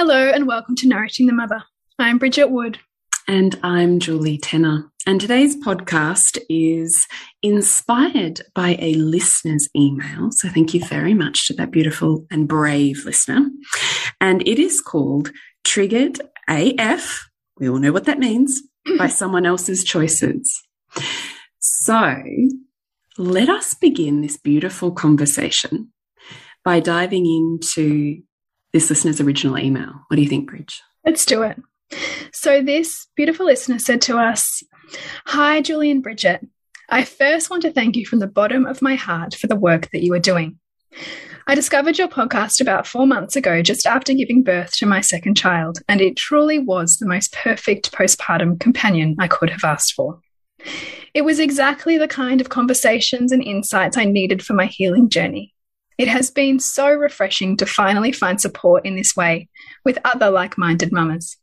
Hello, and welcome to Nourishing the Mother. I'm Bridget Wood. And I'm Julie Tenner. And today's podcast is inspired by a listener's email. So thank you very much to that beautiful and brave listener. And it is called Triggered AF. We all know what that means by someone else's choices. So let us begin this beautiful conversation by diving into this listener's original email. What do you think, Bridge? Let's do it. So, this beautiful listener said to us Hi, Julie and Bridget. I first want to thank you from the bottom of my heart for the work that you are doing. I discovered your podcast about four months ago, just after giving birth to my second child, and it truly was the most perfect postpartum companion I could have asked for. It was exactly the kind of conversations and insights I needed for my healing journey. It has been so refreshing to finally find support in this way with other like minded mamas.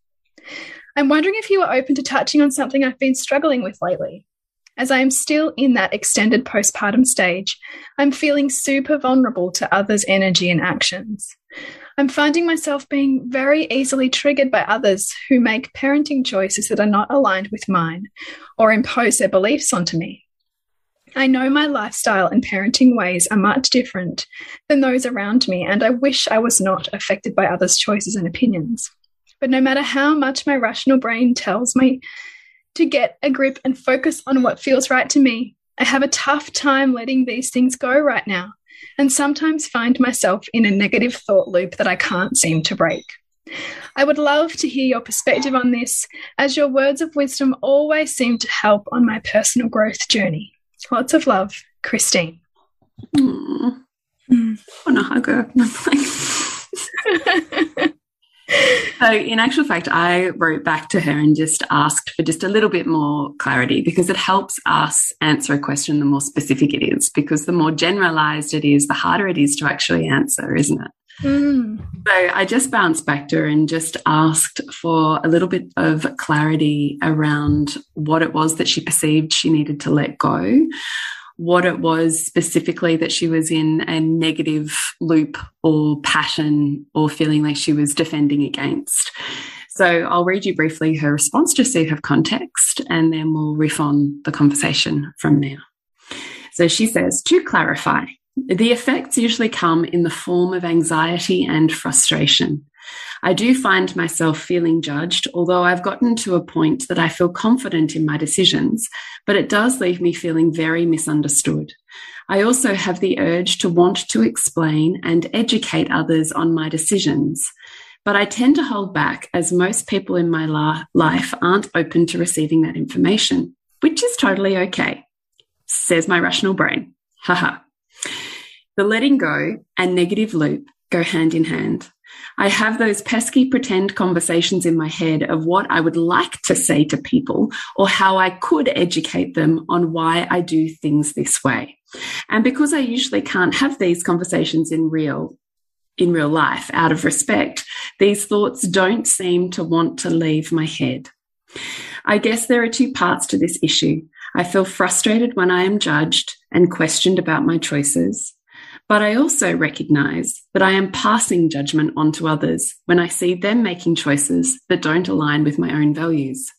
I'm wondering if you are open to touching on something I've been struggling with lately. As I am still in that extended postpartum stage, I'm feeling super vulnerable to others' energy and actions. I'm finding myself being very easily triggered by others who make parenting choices that are not aligned with mine or impose their beliefs onto me. I know my lifestyle and parenting ways are much different than those around me, and I wish I was not affected by others' choices and opinions. But no matter how much my rational brain tells me to get a grip and focus on what feels right to me, I have a tough time letting these things go right now, and sometimes find myself in a negative thought loop that I can't seem to break. I would love to hear your perspective on this, as your words of wisdom always seem to help on my personal growth journey. Lots of love, Christine. Mm. Mm. I want to hug her. so, in actual fact, I wrote back to her and just asked for just a little bit more clarity because it helps us answer a question the more specific it is. Because the more generalized it is, the harder it is to actually answer, isn't it? Mm. So I just bounced back to her and just asked for a little bit of clarity around what it was that she perceived she needed to let go, what it was specifically that she was in a negative loop or pattern or feeling like she was defending against. So I'll read you briefly her response just so you have context, and then we'll riff on the conversation from there. So she says, to clarify, the effects usually come in the form of anxiety and frustration. I do find myself feeling judged, although I've gotten to a point that I feel confident in my decisions, but it does leave me feeling very misunderstood. I also have the urge to want to explain and educate others on my decisions, but I tend to hold back as most people in my life aren't open to receiving that information, which is totally okay, says my rational brain. Haha. The letting go and negative loop go hand in hand. I have those pesky pretend conversations in my head of what I would like to say to people or how I could educate them on why I do things this way. And because I usually can't have these conversations in real in real life out of respect, these thoughts don't seem to want to leave my head. I guess there are two parts to this issue. I feel frustrated when I am judged and questioned about my choices. But I also recognize that I am passing judgment onto others when I see them making choices that don't align with my own values.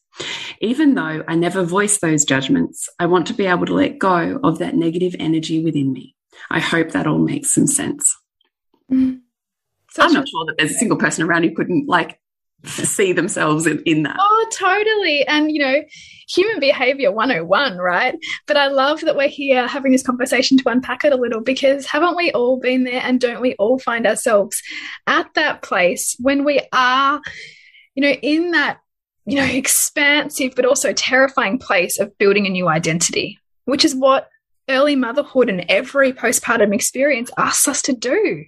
Even though I never voice those judgments, I want to be able to let go of that negative energy within me. I hope that all makes some sense. Mm. I'm not sure that there's a single person around who couldn't like see themselves in, in that. Oh, totally. And, you know, human behavior 101, right? But I love that we're here having this conversation to unpack it a little because haven't we all been there and don't we all find ourselves at that place when we are, you know, in that, you know, expansive but also terrifying place of building a new identity, which is what early motherhood and every postpartum experience asks us to do.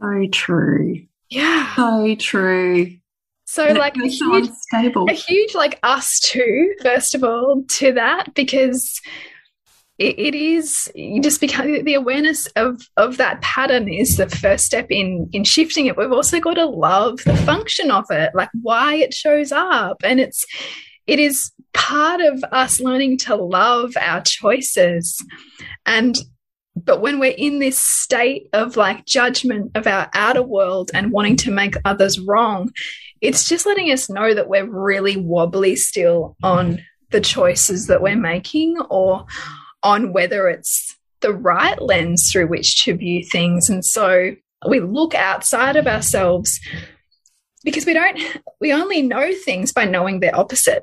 So true. Yeah. So true. So like a huge, a huge like us too, first of all, to that because it, it is you just become the awareness of of that pattern is the first step in in shifting it. We've also got to love the function of it, like why it shows up, and it's it is part of us learning to love our choices and but when we're in this state of like judgment of our outer world and wanting to make others wrong, it's just letting us know that we're really wobbly still on the choices that we're making or on whether it's the right lens through which to view things. And so we look outside of ourselves because we don't, we only know things by knowing their opposite.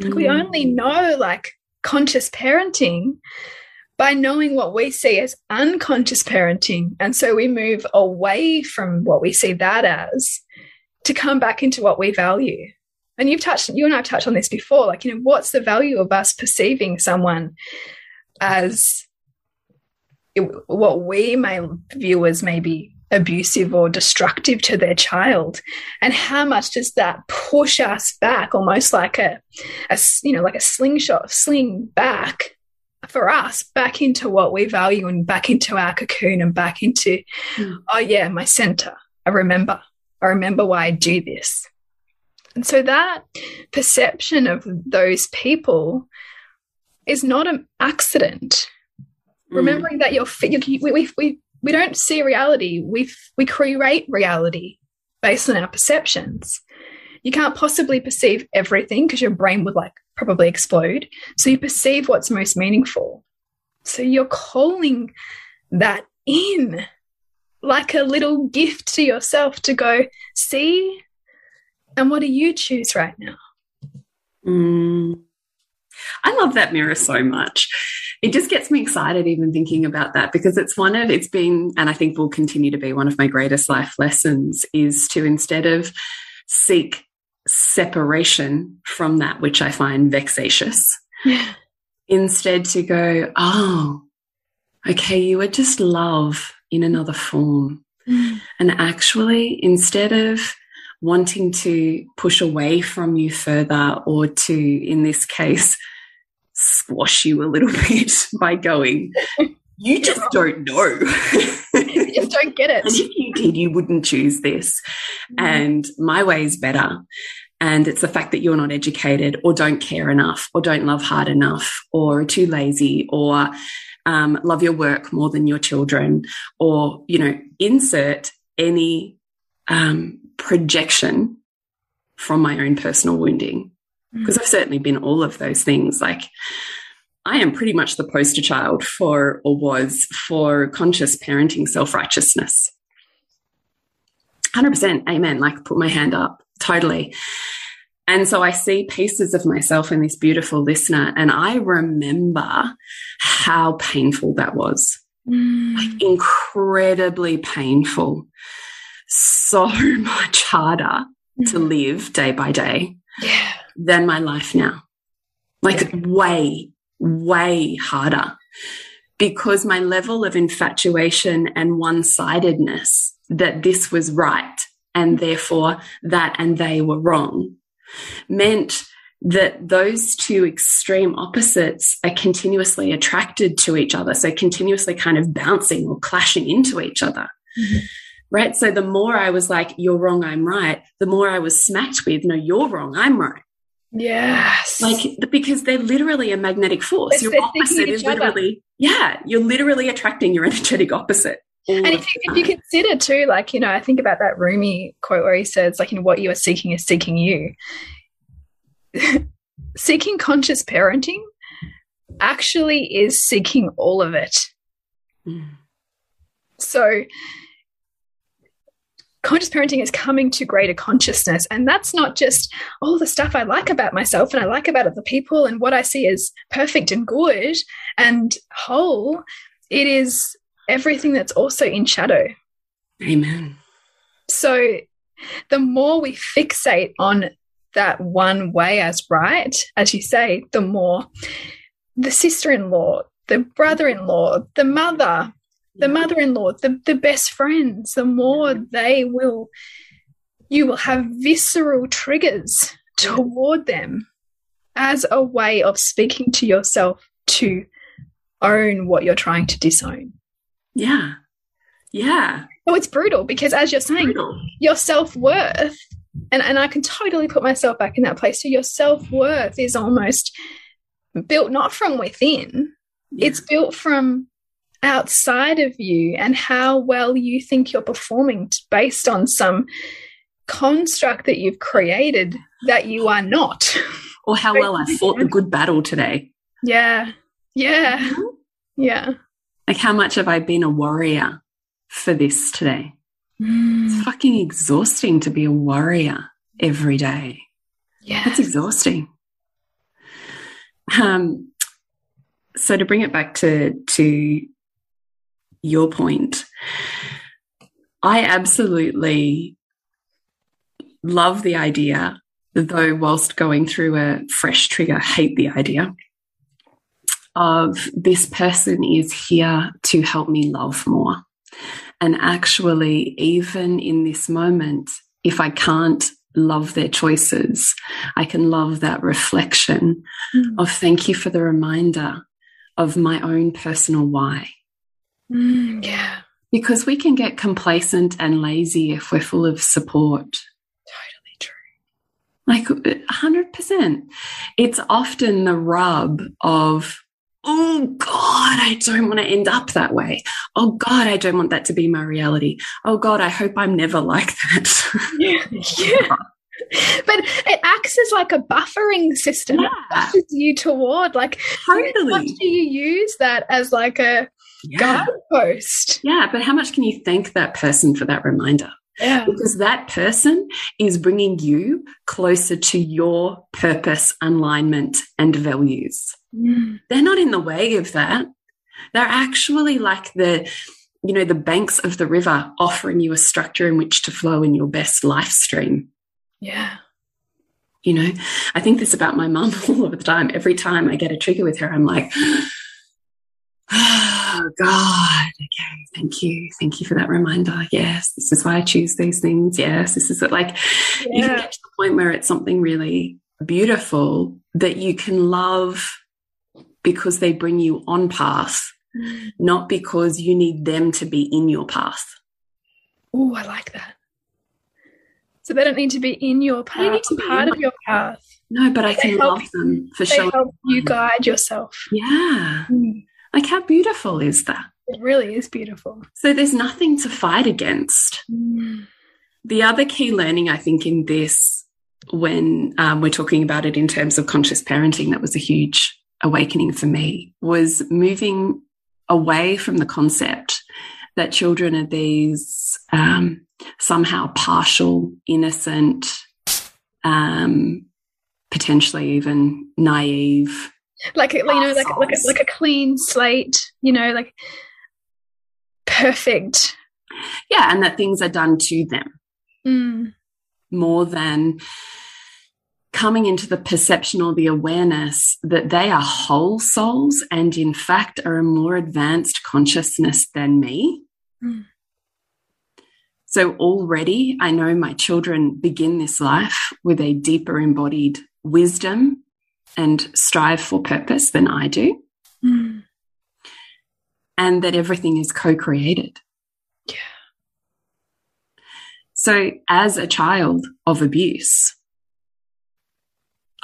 Mm. We only know like conscious parenting by knowing what we see as unconscious parenting. And so we move away from what we see that as to come back into what we value. And you've touched, you and I have touched on this before. Like, you know, what's the value of us perceiving someone as what we may view as maybe abusive or destructive to their child and how much does that push us back almost like a, a you know like a slingshot sling back for us back into what we value and back into our cocoon and back into, mm. oh, yeah, my center. I remember. I remember why I do this. And so that perception of those people is not an accident. Mm. Remembering that you're, you, we, we, we, we don't see reality, we, we create reality based on our perceptions. You can't possibly perceive everything because your brain would like probably explode. So you perceive what's most meaningful. So you're calling that in like a little gift to yourself to go, see, and what do you choose right now? Mm. I love that mirror so much. It just gets me excited even thinking about that because it's one of, it's been, and I think will continue to be one of my greatest life lessons is to instead of seek separation from that which I find vexatious. Yeah. Instead, to go, oh, okay, you are just love in another form. Mm. And actually, instead of wanting to push away from you further or to, in this case, squash you a little bit by going, you just don't know. you just don't get it. And if you did, you wouldn't choose this. Mm. And my way is better. And it's the fact that you're not educated or don't care enough or don't love hard enough or are too lazy or um, love your work more than your children or, you know, insert any um, projection from my own personal wounding. Because mm. I've certainly been all of those things. Like, I am pretty much the poster child for, or was, for conscious parenting self righteousness. 100% amen. Like, put my hand up totally. And so I see pieces of myself in this beautiful listener, and I remember how painful that was. Mm. Like incredibly painful. So much harder mm. to live day by day yeah. than my life now. Like yeah. way, way harder because my level of infatuation and one sidedness that this was right and therefore that and they were wrong meant that those two extreme opposites are continuously attracted to each other. So continuously kind of bouncing or clashing into each other. Mm -hmm. Right. So the more I was like, you're wrong, I'm right, the more I was smacked with, no, you're wrong, I'm right. Yes. Like, because they're literally a magnetic force. It's- your opposite is each other. literally, yeah, you're literally attracting your energetic opposite. And if you, if you consider too, like, you know, I think about that Rumi quote where he says, like, you know, what you are seeking is seeking you. seeking conscious parenting actually is seeking all of it. Mm. So, conscious parenting is coming to greater consciousness. And that's not just all the stuff I like about myself and I like about other people and what I see as perfect and good and whole. It is everything that's also in shadow. Amen. So, the more we fixate on that one way as right, as you say, the more the sister in law, the brother in law, the mother, the mother in law, the, the best friends, the more they will, you will have visceral triggers toward them as a way of speaking to yourself to own what you're trying to disown. Yeah. Yeah. So it's brutal because, as you're saying, Brutal. your self worth, and, and I can totally put myself back in that place. So your self worth is almost built not from within, it's built from outside of you and how well you think you're performing based on some construct that you've created that you are not. Or how well I fought the good battle today. Yeah. Yeah. Mm-hmm. Yeah. Like, how much have I been a warrior for this today? Mm. It's fucking exhausting to be a warrior every day. Yeah. It's exhausting. Um, so to bring it back to to your point, I absolutely love the idea, though whilst going through a fresh trigger, hate the idea of this person is here to help me love more. And actually, even in this moment, if I can't love their choices, I can love that reflection Mm. of thank you for the reminder of my own personal why. Mm, yeah. Because we can get complacent and lazy if we're full of support. Totally true. Like 100%. It's often the rub of, oh God, I don't want to end up that way. Oh God, I don't want that to be my reality. Oh God, I hope I'm never like that. Yeah. yeah. But it acts as like a buffering system. It Yeah. pushes you toward like how much do you use that as like a Yeah. guidepost? yeah. But how much can you thank that person for that reminder? Yeah. Because that person is bringing you closer to your purpose, alignment, and values. Mm. They're not in the way of that. They're actually like the, you know, the banks of the river offering you a structure in which to flow in your best life stream. Yeah. You know, I think this about my mum all of the time. Every time I get a trigger with her, I'm like, oh God, okay, thank you. Thank you for that reminder. Yes, this is why I choose these things. Yes, this is it. Like, you can get to the point where it's something really beautiful that you can love because they bring you on path, not because you need them to be in your path. Oh, I like that. So they don't need to be in your path. They need to be part of your path. No, but I They can love them for They showing. help you guide yourself. Yeah. Mm. Like, how beautiful is that? It really is beautiful. So, there's nothing to fight against. Mm. The other key learning, I think, in this, when um, we're talking about it in terms of conscious parenting, that was a huge awakening for me, was moving away from the concept that children are these um, somehow partial, innocent, um, potentially even naive. Like you know, like like a, like a clean slate. You know, like perfect. Yeah, and that things are done to them. Mm. more than coming into the perception or the awareness that they are whole souls and, in fact, are a more advanced consciousness than me. Mm. So, already I know my children begin this life with a deeper embodied wisdom and strive for purpose than I do, Mm. and that everything is co created. Yeah. So, as a child of abuse,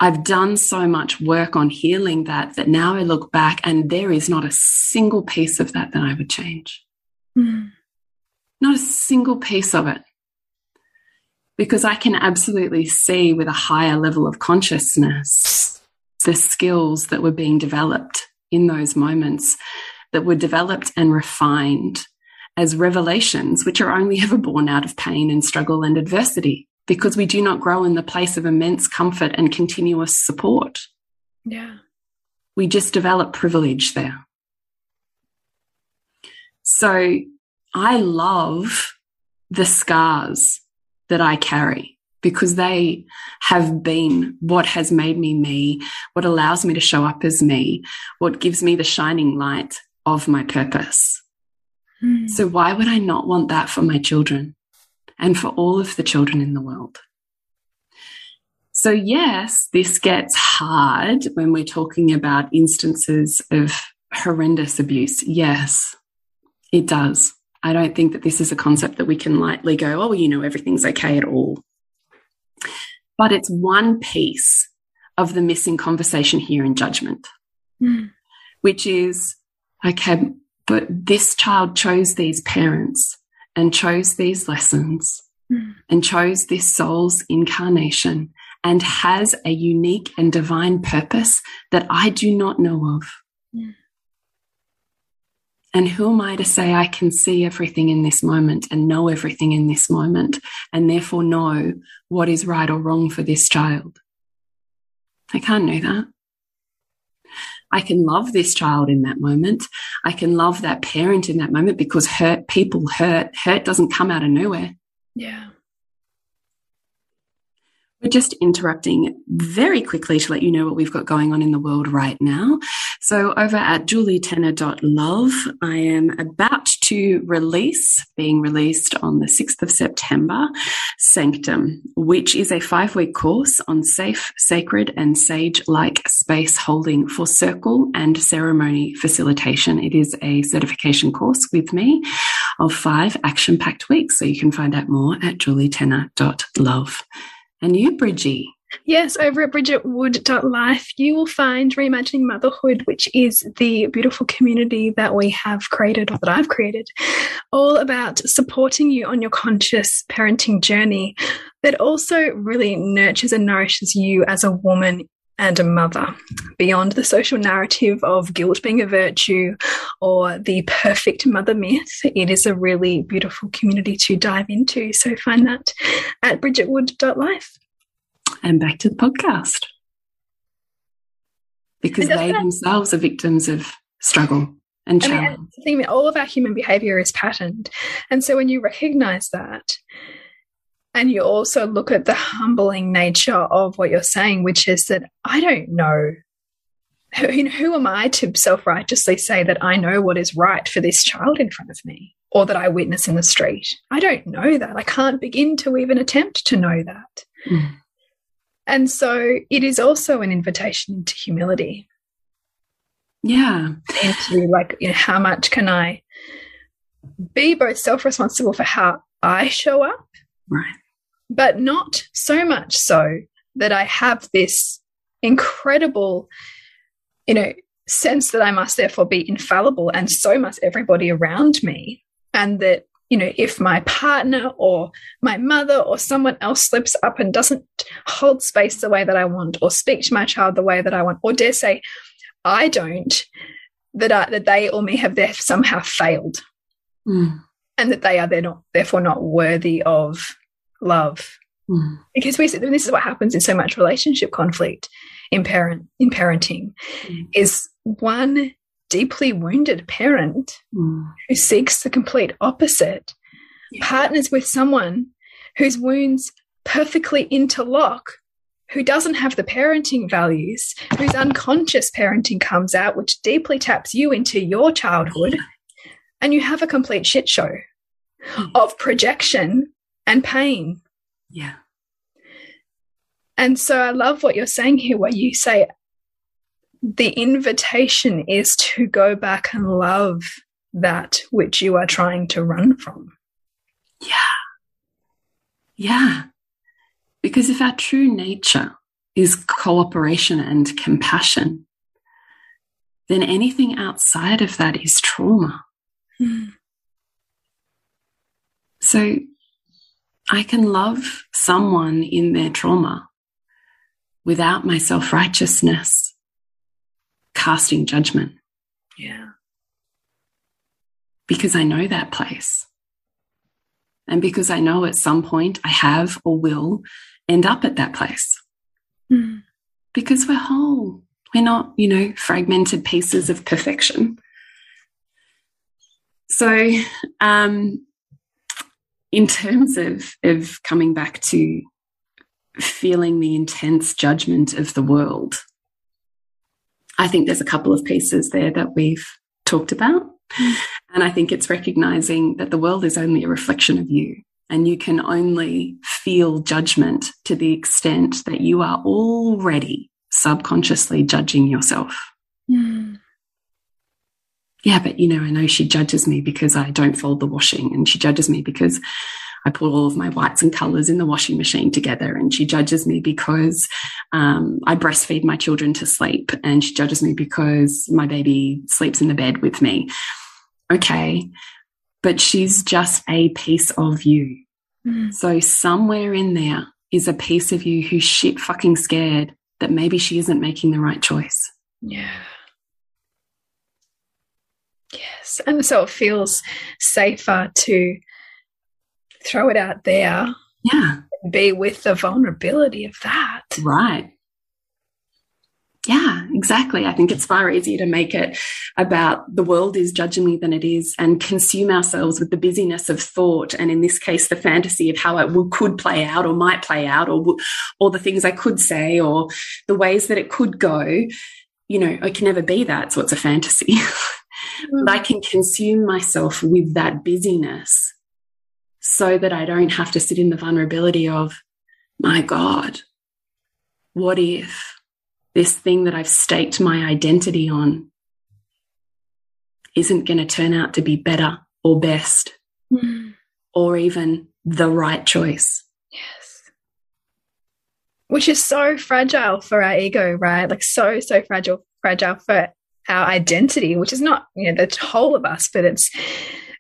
I've done so much work on healing that that now I look back and there is not a single piece of that that I would change. Mm. Not a single piece of it. Because I can absolutely see with a higher level of consciousness the skills that were being developed in those moments that were developed and refined as revelations, which are only ever born out of pain and struggle and adversity because we do not grow in the place of immense comfort and continuous support. Yeah. We just develop privilege there. So I love the scars that I carry because they have been what has made me me, what allows me to show up as me, what gives me the shining light of my purpose. Mm. So why would I not want that for my children? And for all of the children in the world. So, yes, this gets hard when we're talking about instances of horrendous abuse. Yes, it does. I don't think that this is a concept that we can lightly go, oh, you know, everything's okay at all. But it's one piece of the missing conversation here in judgment, mm. which is okay, but this child chose these parents and chose these lessons mm. and chose this soul's incarnation and has a unique and divine purpose that I do not know of. Mm. And who am I to say I can see everything in this moment and know everything in this moment and therefore know what is right or wrong for this child? I can't know that. I can love this child in that moment. I can love that parent in that moment because hurt people hurt. Hurt doesn't come out of nowhere. Yeah. We're just interrupting very quickly to let you know what we've got going on in the world right now. So, over at julietenner.love, I am about to release, being released on the 6th of September, Sanctum, which is a five week course on safe, sacred, and sage like space holding for circle and ceremony facilitation. It is a certification course with me of five action packed weeks. So, you can find out more at julietenner.love. And you, Bridgie? Yes, over at bridgetwood.life, you will find Reimagining Motherhood, which is the beautiful community that we have created, or that I've created, all about supporting you on your conscious parenting journey that also really nurtures and nourishes you as a woman and a mother beyond the social narrative of guilt being a virtue or the perfect mother myth. It is a really beautiful community to dive into. So find that at bridgetwood.life. And back to the podcast. Because they themselves are victims of struggle and challenge. I mean, all of our human behavior is patterned. And so when you recognize that, and you also look at the humbling nature of what you're saying, which is that I don't know. Who, you know, who am I to self righteously say that I know what is right for this child in front of me or that I witness in the street? I don't know that. I can't begin to even attempt to know that. Mm. And so it is also an invitation to humility. Yeah. Into like, you know, how much can I be both self responsible for how I show up? Right but not so much so that I have this incredible, you know, sense that I must therefore be infallible and so must everybody around me. And that, you know, if my partner or my mother or someone else slips up and doesn't hold space the way that I want or speak to my child the way that I want, or dare say, I don't, that, I, that they or me have there somehow failed. Mm. And that they are they're not, therefore not worthy of love. Mm. Because we this is what happens in so much relationship conflict in parent in parenting mm. is one deeply wounded parent mm. who seeks the complete opposite yeah. partners with someone whose wounds perfectly interlock who doesn't have the parenting values whose unconscious parenting comes out which deeply taps you into your childhood and you have a complete shit show hmm. of projection and pain. Yeah. And so I love what you're saying here, where you say the invitation is to go back and love that which you are trying to run from. Yeah. Yeah. Because if our true nature is cooperation and compassion, then anything outside of that is trauma. Mm. So I can love someone in their trauma without my self righteousness casting judgment. Yeah. Because I know that place. And because I know at some point I have or will end up at that place. Mm. Because we're whole. We're not, you know, fragmented pieces of perfection. So, um, in terms of, of coming back to feeling the intense judgment of the world, I think there's a couple of pieces there that we've talked about. And I think it's recognizing that the world is only a reflection of you. And you can only feel judgment to the extent that you are already subconsciously judging yourself. Mm. Yeah, but you know, I know she judges me because I don't fold the washing, and she judges me because I put all of my whites and colors in the washing machine together. And she judges me because um, I breastfeed my children to sleep. And she judges me because my baby sleeps in the bed with me. Okay. But she's just a piece of you. Mm. So somewhere in there is a piece of you who's shit fucking scared that maybe she isn't making the right choice. Yeah. Yes. And so it feels safer to throw it out there. Yeah. Be with the vulnerability of that. Right. Yeah, exactly. I think it's far easier to make it about the world is judging me than it is and consume ourselves with the busyness of thought. And in this case, the fantasy of how it could play out or might play out or, or the things I could say or the ways that it could go. You know, it can never be that. So it's a fantasy. mm. I can consume myself with that busyness so that I don't have to sit in the vulnerability of, my God, what if this thing that I've staked my identity on isn't going to turn out to be better or best mm. or even the right choice? Yes. Which is so fragile for our ego, right? Like so, so fragile, fragile for our identity, which is not, you know, the whole of us, but it's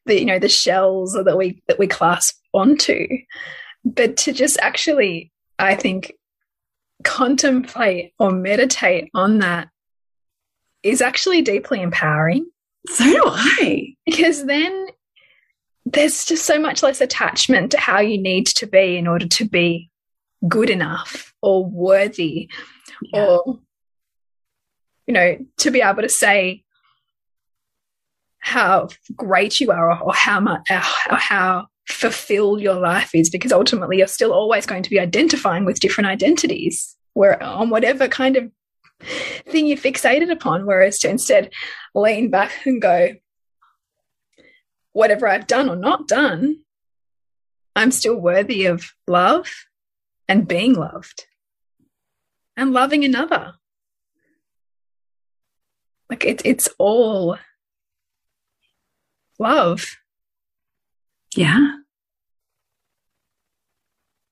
the you know the shells that we that we clasp onto. But to just actually i think contemplate or meditate on that is actually deeply empowering. So do i. Because then there's just so much less attachment to how you need to be in order to be good enough or worthy yeah. or you know to be able to say how great you are or how much or how fulfilled your life is because ultimately you're still always going to be identifying with different identities where on whatever kind of thing you're fixated upon whereas to instead lean back and go whatever I've done or not done I'm still worthy of love and being loved and loving another. Like it, it's all love. Yeah.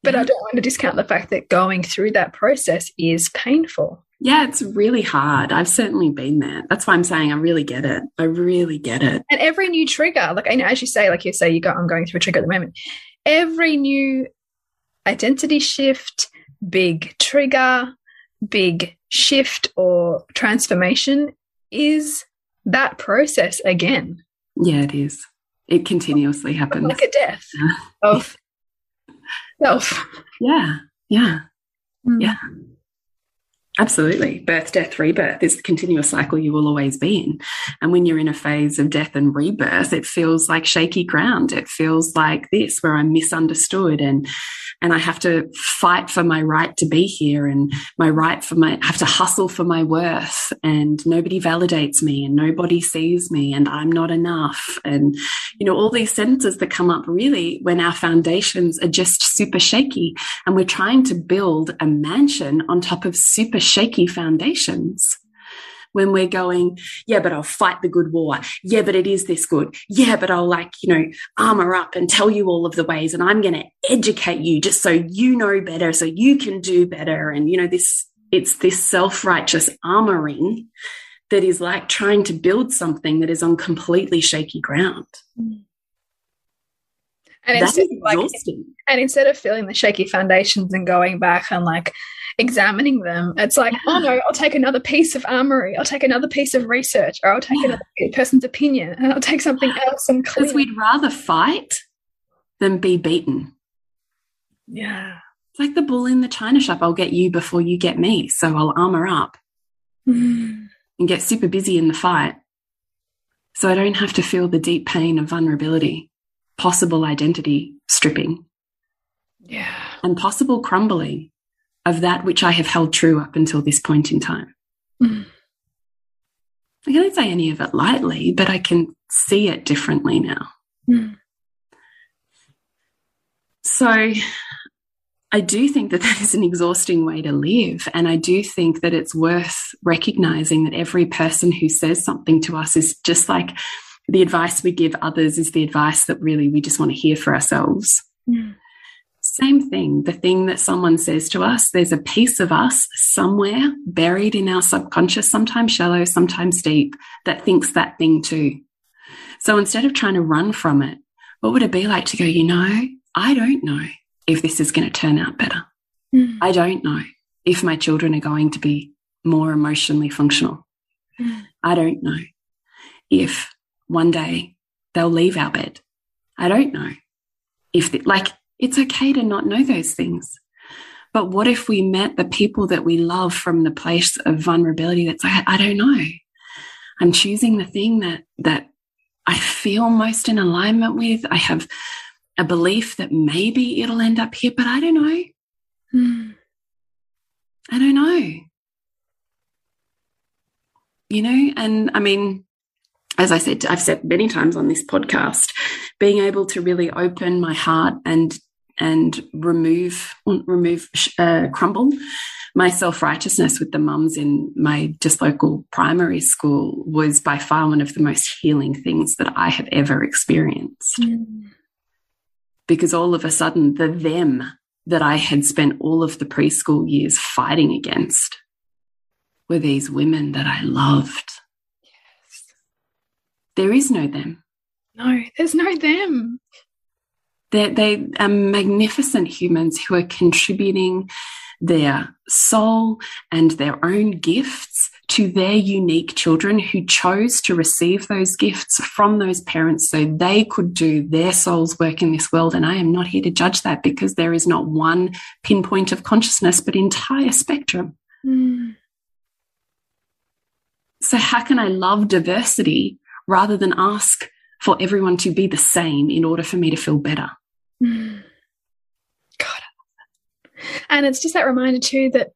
But yeah. I don't want to discount the fact that going through that process is painful. Yeah, it's really hard. I've certainly been there. That's why I'm saying I really get it. I really get it. And every new trigger, like I know, as you say, like you say, you go, I'm going through a trigger at the moment. Every new identity shift, big trigger, big shift or transformation is that process again. Yeah, it is. It continuously happens. Like a death of self. Yeah, yeah, mm. yeah. Absolutely. Birth, death, rebirth is the continuous cycle you will always be in. And when you're in a phase of death and rebirth, it feels like shaky ground. It feels like this, where I'm misunderstood and and I have to fight for my right to be here and my right for my I have to hustle for my worth and nobody validates me and nobody sees me and I'm not enough and you know all these sentences that come up really when our foundations are just super shaky and we're trying to build a mansion on top of super shaky foundations when we're going, yeah, but I'll fight the good war. Yeah, but it is this good. Yeah, but I'll like, you know, armor up and tell you all of the ways and I'm going to educate you just so you know better, so you can do better. And, you know, this it's this self-righteous armoring that is like trying to build something that is on completely shaky ground. And instead, like, and instead of feeling the shaky foundations and going back and like examining them, it's like, oh no, I'll take another piece of armory, I'll take another piece of research, or I'll take yeah. another person's opinion, and I'll take something else and Because we'd rather fight than be beaten. Yeah. It's like the bull in the china shop. I'll get you before you get me. So I'll armor up mm. and get super busy in the fight. So I don't have to feel the deep pain of vulnerability, possible identity stripping. Yeah. And possible crumbling of that which I have held true up until this point in time. Mm. I can't say any of it lightly, but I can see it differently now. Mm. So I do think that that is an exhausting way to live. And I do think that it's worth recognizing that every person who says something to us is just like the advice we give others is the advice that really we just want to hear for ourselves. Mm. Same thing, the thing that someone says to us, there's a piece of us somewhere buried in our subconscious, sometimes shallow, sometimes deep, that thinks that thing too. So instead of trying to run from it, what would it be like to go, you know, I don't know if this is going to turn out better. Mm. I don't know if my children are going to be more emotionally functional. Mm. I don't know if one day they'll leave our bed. I don't know if, the, like, it's okay to not know those things. But what if we met the people that we love from the place of vulnerability that's like, I don't know. I'm choosing the thing that, that I feel most in alignment with. I have a belief that maybe it'll end up here, but I don't know. Mm. I don't know. You know, and I mean, as I said, I've said many times on this podcast, being able to really open my heart and and remove remove uh, crumble my self righteousness with the mums in my just local primary school was by far one of the most healing things that I have ever experienced. Mm because all of a sudden the them that I had spent all of the preschool years fighting against were these women that I loved. Yes. There is no them. No, there's no them. They're, they are magnificent humans who are contributing their soul and their own gifts to their unique children who chose to receive those gifts from those parents so they could do their soul's work in this world. And I am not here to judge that because there is not one pinpoint of consciousness, but entire spectrum. Mm. So, how can I love diversity rather than ask for everyone to be the same in order for me to feel better? Mm. God. And it's just that reminder, too, that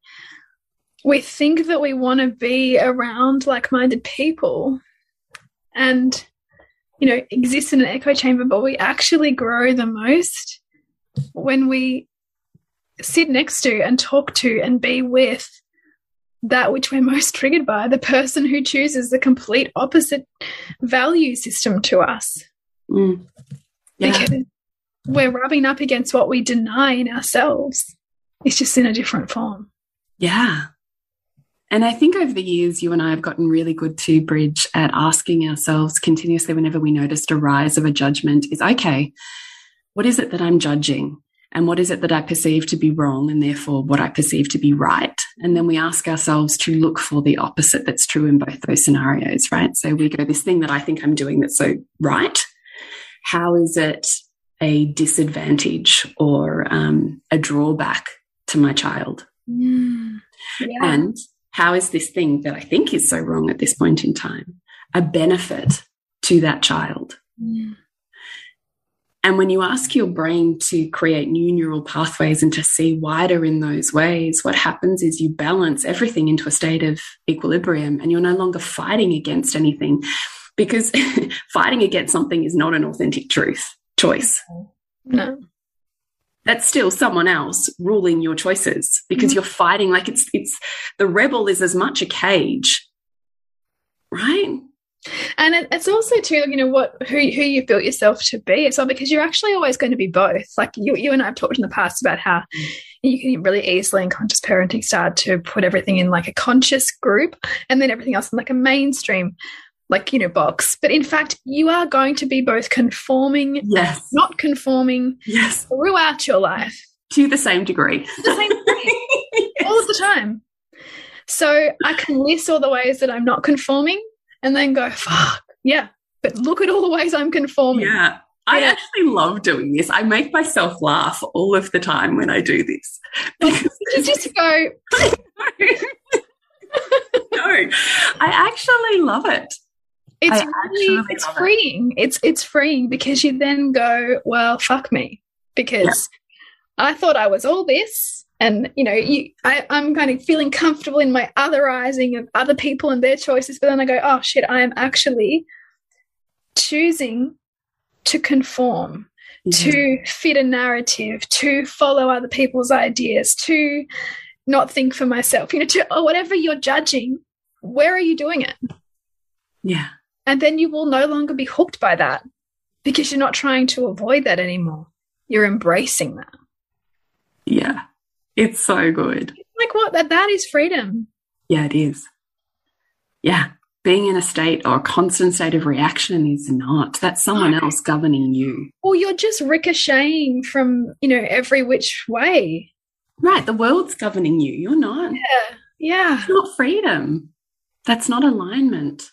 we think that we want to be around like-minded people and you know exist in an echo chamber but we actually grow the most when we sit next to and talk to and be with that which we're most triggered by the person who chooses the complete opposite value system to us mm. yeah. because we're rubbing up against what we deny in ourselves it's just in a different form yeah and I think over the years, you and I have gotten really good to bridge at asking ourselves continuously whenever we noticed a rise of a judgment is okay, what is it that I'm judging? And what is it that I perceive to be wrong and therefore what I perceive to be right? And then we ask ourselves to look for the opposite that's true in both those scenarios, right? So we go, this thing that I think I'm doing that's so right, how is it a disadvantage or um, a drawback to my child? Mm, yeah. And how is this thing that I think is so wrong at this point in time a benefit to that child? Mm. And when you ask your brain to create new neural pathways and to see wider in those ways, what happens is you balance everything into a state of equilibrium and you're no longer fighting against anything because fighting against something is not an authentic truth choice. No that's still someone else ruling your choices because mm -hmm. you're fighting like it's it's the rebel is as much a cage right And it, it's also too, you know, what who who you've built yourself to be as well, because you're actually always going to be both. Like you, you and I have talked in the past about how you can really easily in conscious parenting start to put everything in like a conscious group and then everything else in like a mainstream like you know box but in fact you are going to be both conforming yes not conforming yes throughout your life to the same degree the same degree yes. all of the time so i can list all the ways that i'm not conforming and then go fuck yeah but look at all the ways i'm conforming yeah I yeah. actually love doing this. I make myself laugh all of the time when I do this. you just go. no, I actually love it. It's really, it's freeing. It. It's it's freeing because you then go, well, fuck me, because yeah. I thought I was all this, and you know, you, I, I'm kind of feeling comfortable in my otherizing of other people and their choices, but then I go, oh shit, I am actually choosing to conform, to fit a narrative, to follow other people's ideas, to not think for myself, you know, to or whatever you're judging, where are you doing it? Yeah. And then you will no longer be hooked by that because you're not trying to avoid that anymore. You're embracing that. Yeah. It's so good. Like what? That that is freedom. Yeah, it is. Yeah being in a state or a constant state of reaction is not. That's someone else governing you. Or you're just ricocheting from, you know, every which way. Right. The world's governing you. You're not. Yeah. Yeah. It's not freedom. That's not alignment.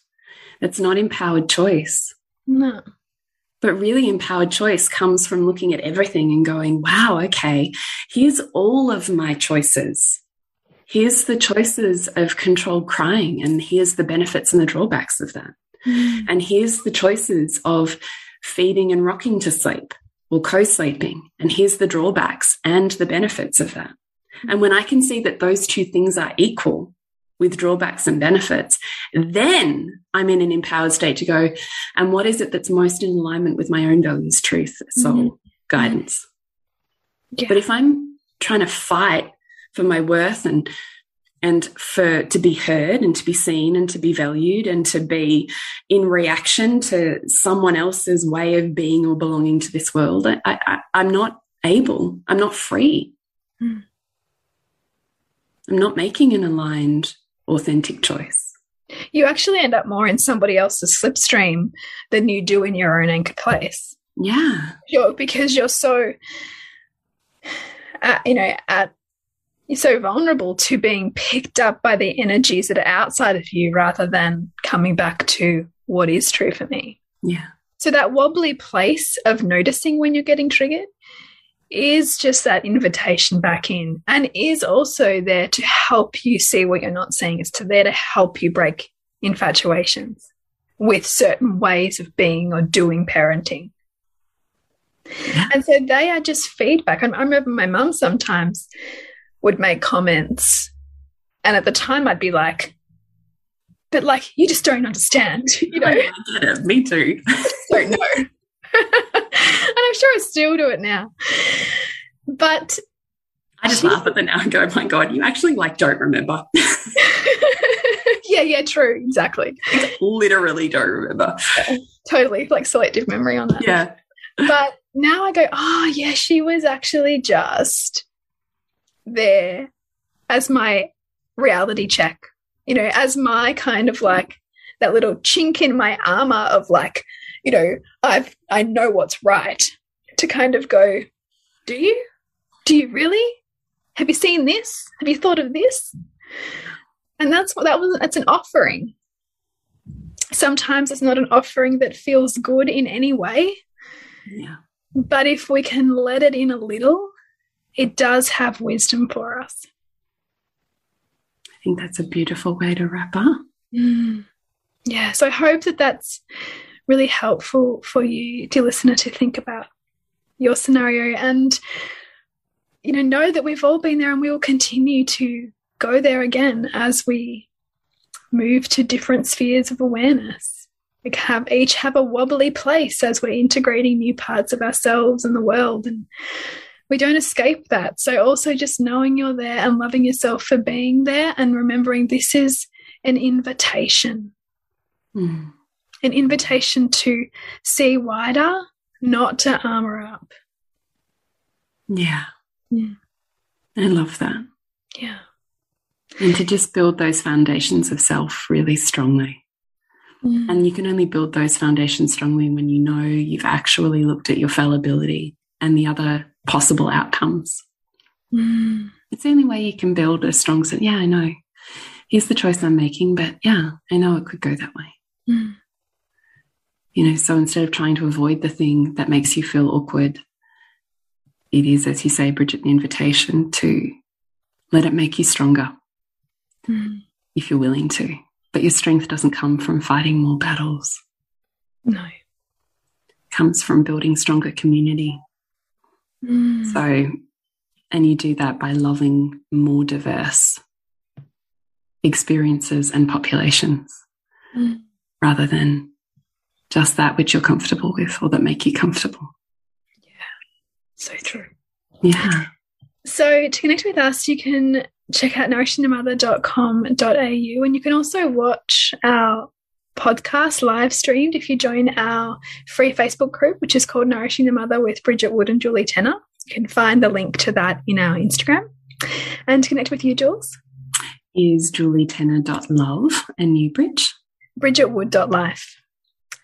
It's not empowered choice. No. But really, empowered choice comes from looking at everything and going, wow, okay, here's all of my choices here's the choices of controlled crying, and here's the benefits and the drawbacks of that. Mm. And here's the choices of feeding and rocking to sleep or co sleeping. And here's the drawbacks and the benefits of that. And when I can see that those two things are equal with drawbacks and benefits, then I'm in an empowered state to go, and what is it that's most in alignment with my own values, truth, soul, mm -hmm. guidance? Yeah. But if I'm trying to fight for my worth and and for to be heard and to be seen and to be valued and to be in reaction to someone else's way of being or belonging to this world I, I, i'm not able i'm not free mm. i'm not making an aligned authentic choice you actually end up more in somebody else's slipstream than you do in your own anchor place yeah you're, because you're so uh, you know at you're so vulnerable to being picked up by the energies that are outside of you rather than coming back to what is true for me. Yeah. So that wobbly place of noticing when you're getting triggered is just that invitation back in and is also there to help you see what you're not seeing. It's to there to help you break infatuations with certain ways of being or doing parenting. And so they are just feedback. I remember my mum sometimes would make comments. And at the time, I'd be like, but like, you just don't understand, you know? I get it. Me too. don't know. I'm sure I still do it now. But I just she, laugh at the now and go, oh my God, you actually like don't remember. yeah, yeah, true. Exactly. Literally don't remember. Yeah, totally. Like selective memory on that. Yeah. But now I go, oh, yeah, she was actually just there as my reality check, you know, as my kind of like that little chink in my armor of like, you know, I've, I know what's right to kind of go, do you? Do you really? Have you seen this? Have you thought of this? And that's what that was, that's an offering. Sometimes it's not an offering that feels good in any way. Yeah. But if we can let it in a little, it does have wisdom for us. I think that's a beautiful way to wrap up. Mm. Yeah, so I hope that that's really helpful for you, dear listener, to think about your scenario and you know know that we've all been there and we will continue to go there again as we move to different spheres of awareness. We have each have a wobbly place as we're integrating new parts of ourselves and the world and we don't escape that. So, also just knowing you're there and loving yourself for being there and remembering this is an invitation. Mm. an invitation to see wider, not to armor up. Yeah. yeah. I love that. Yeah. And to just build those foundations of self really strongly. Mm. And you can only build those foundations strongly when you know you've actually looked at your fallibility and the other possible outcomes. Mm. It's the only way you can build a strong sense. Yeah, I know. Here's the choice I'm making, but yeah, I know it could go that way. Mm. You know, so instead of trying to avoid the thing that makes you feel awkward, it is, as you say, Bridget, the invitation to let it make you stronger mm. if you're willing to. But your strength doesn't come from fighting more battles. No. It comes from building stronger community. Mm. So, and you do that by loving more diverse experiences and populations mm. rather than just that which you're comfortable with or that make you comfortable. Yeah, so true. Yeah. So to connect with us, you can check out nourishingthemother.com.au and you can also watch our podcast live streamed if you join our free Facebook group, which is called Nourishing the Mother with Bridget Wood and Julie Tenner. You can find the link to that in our Instagram. And to connect with you, Jules? Is julietenner.love and Newbridge. bridgetwood.life.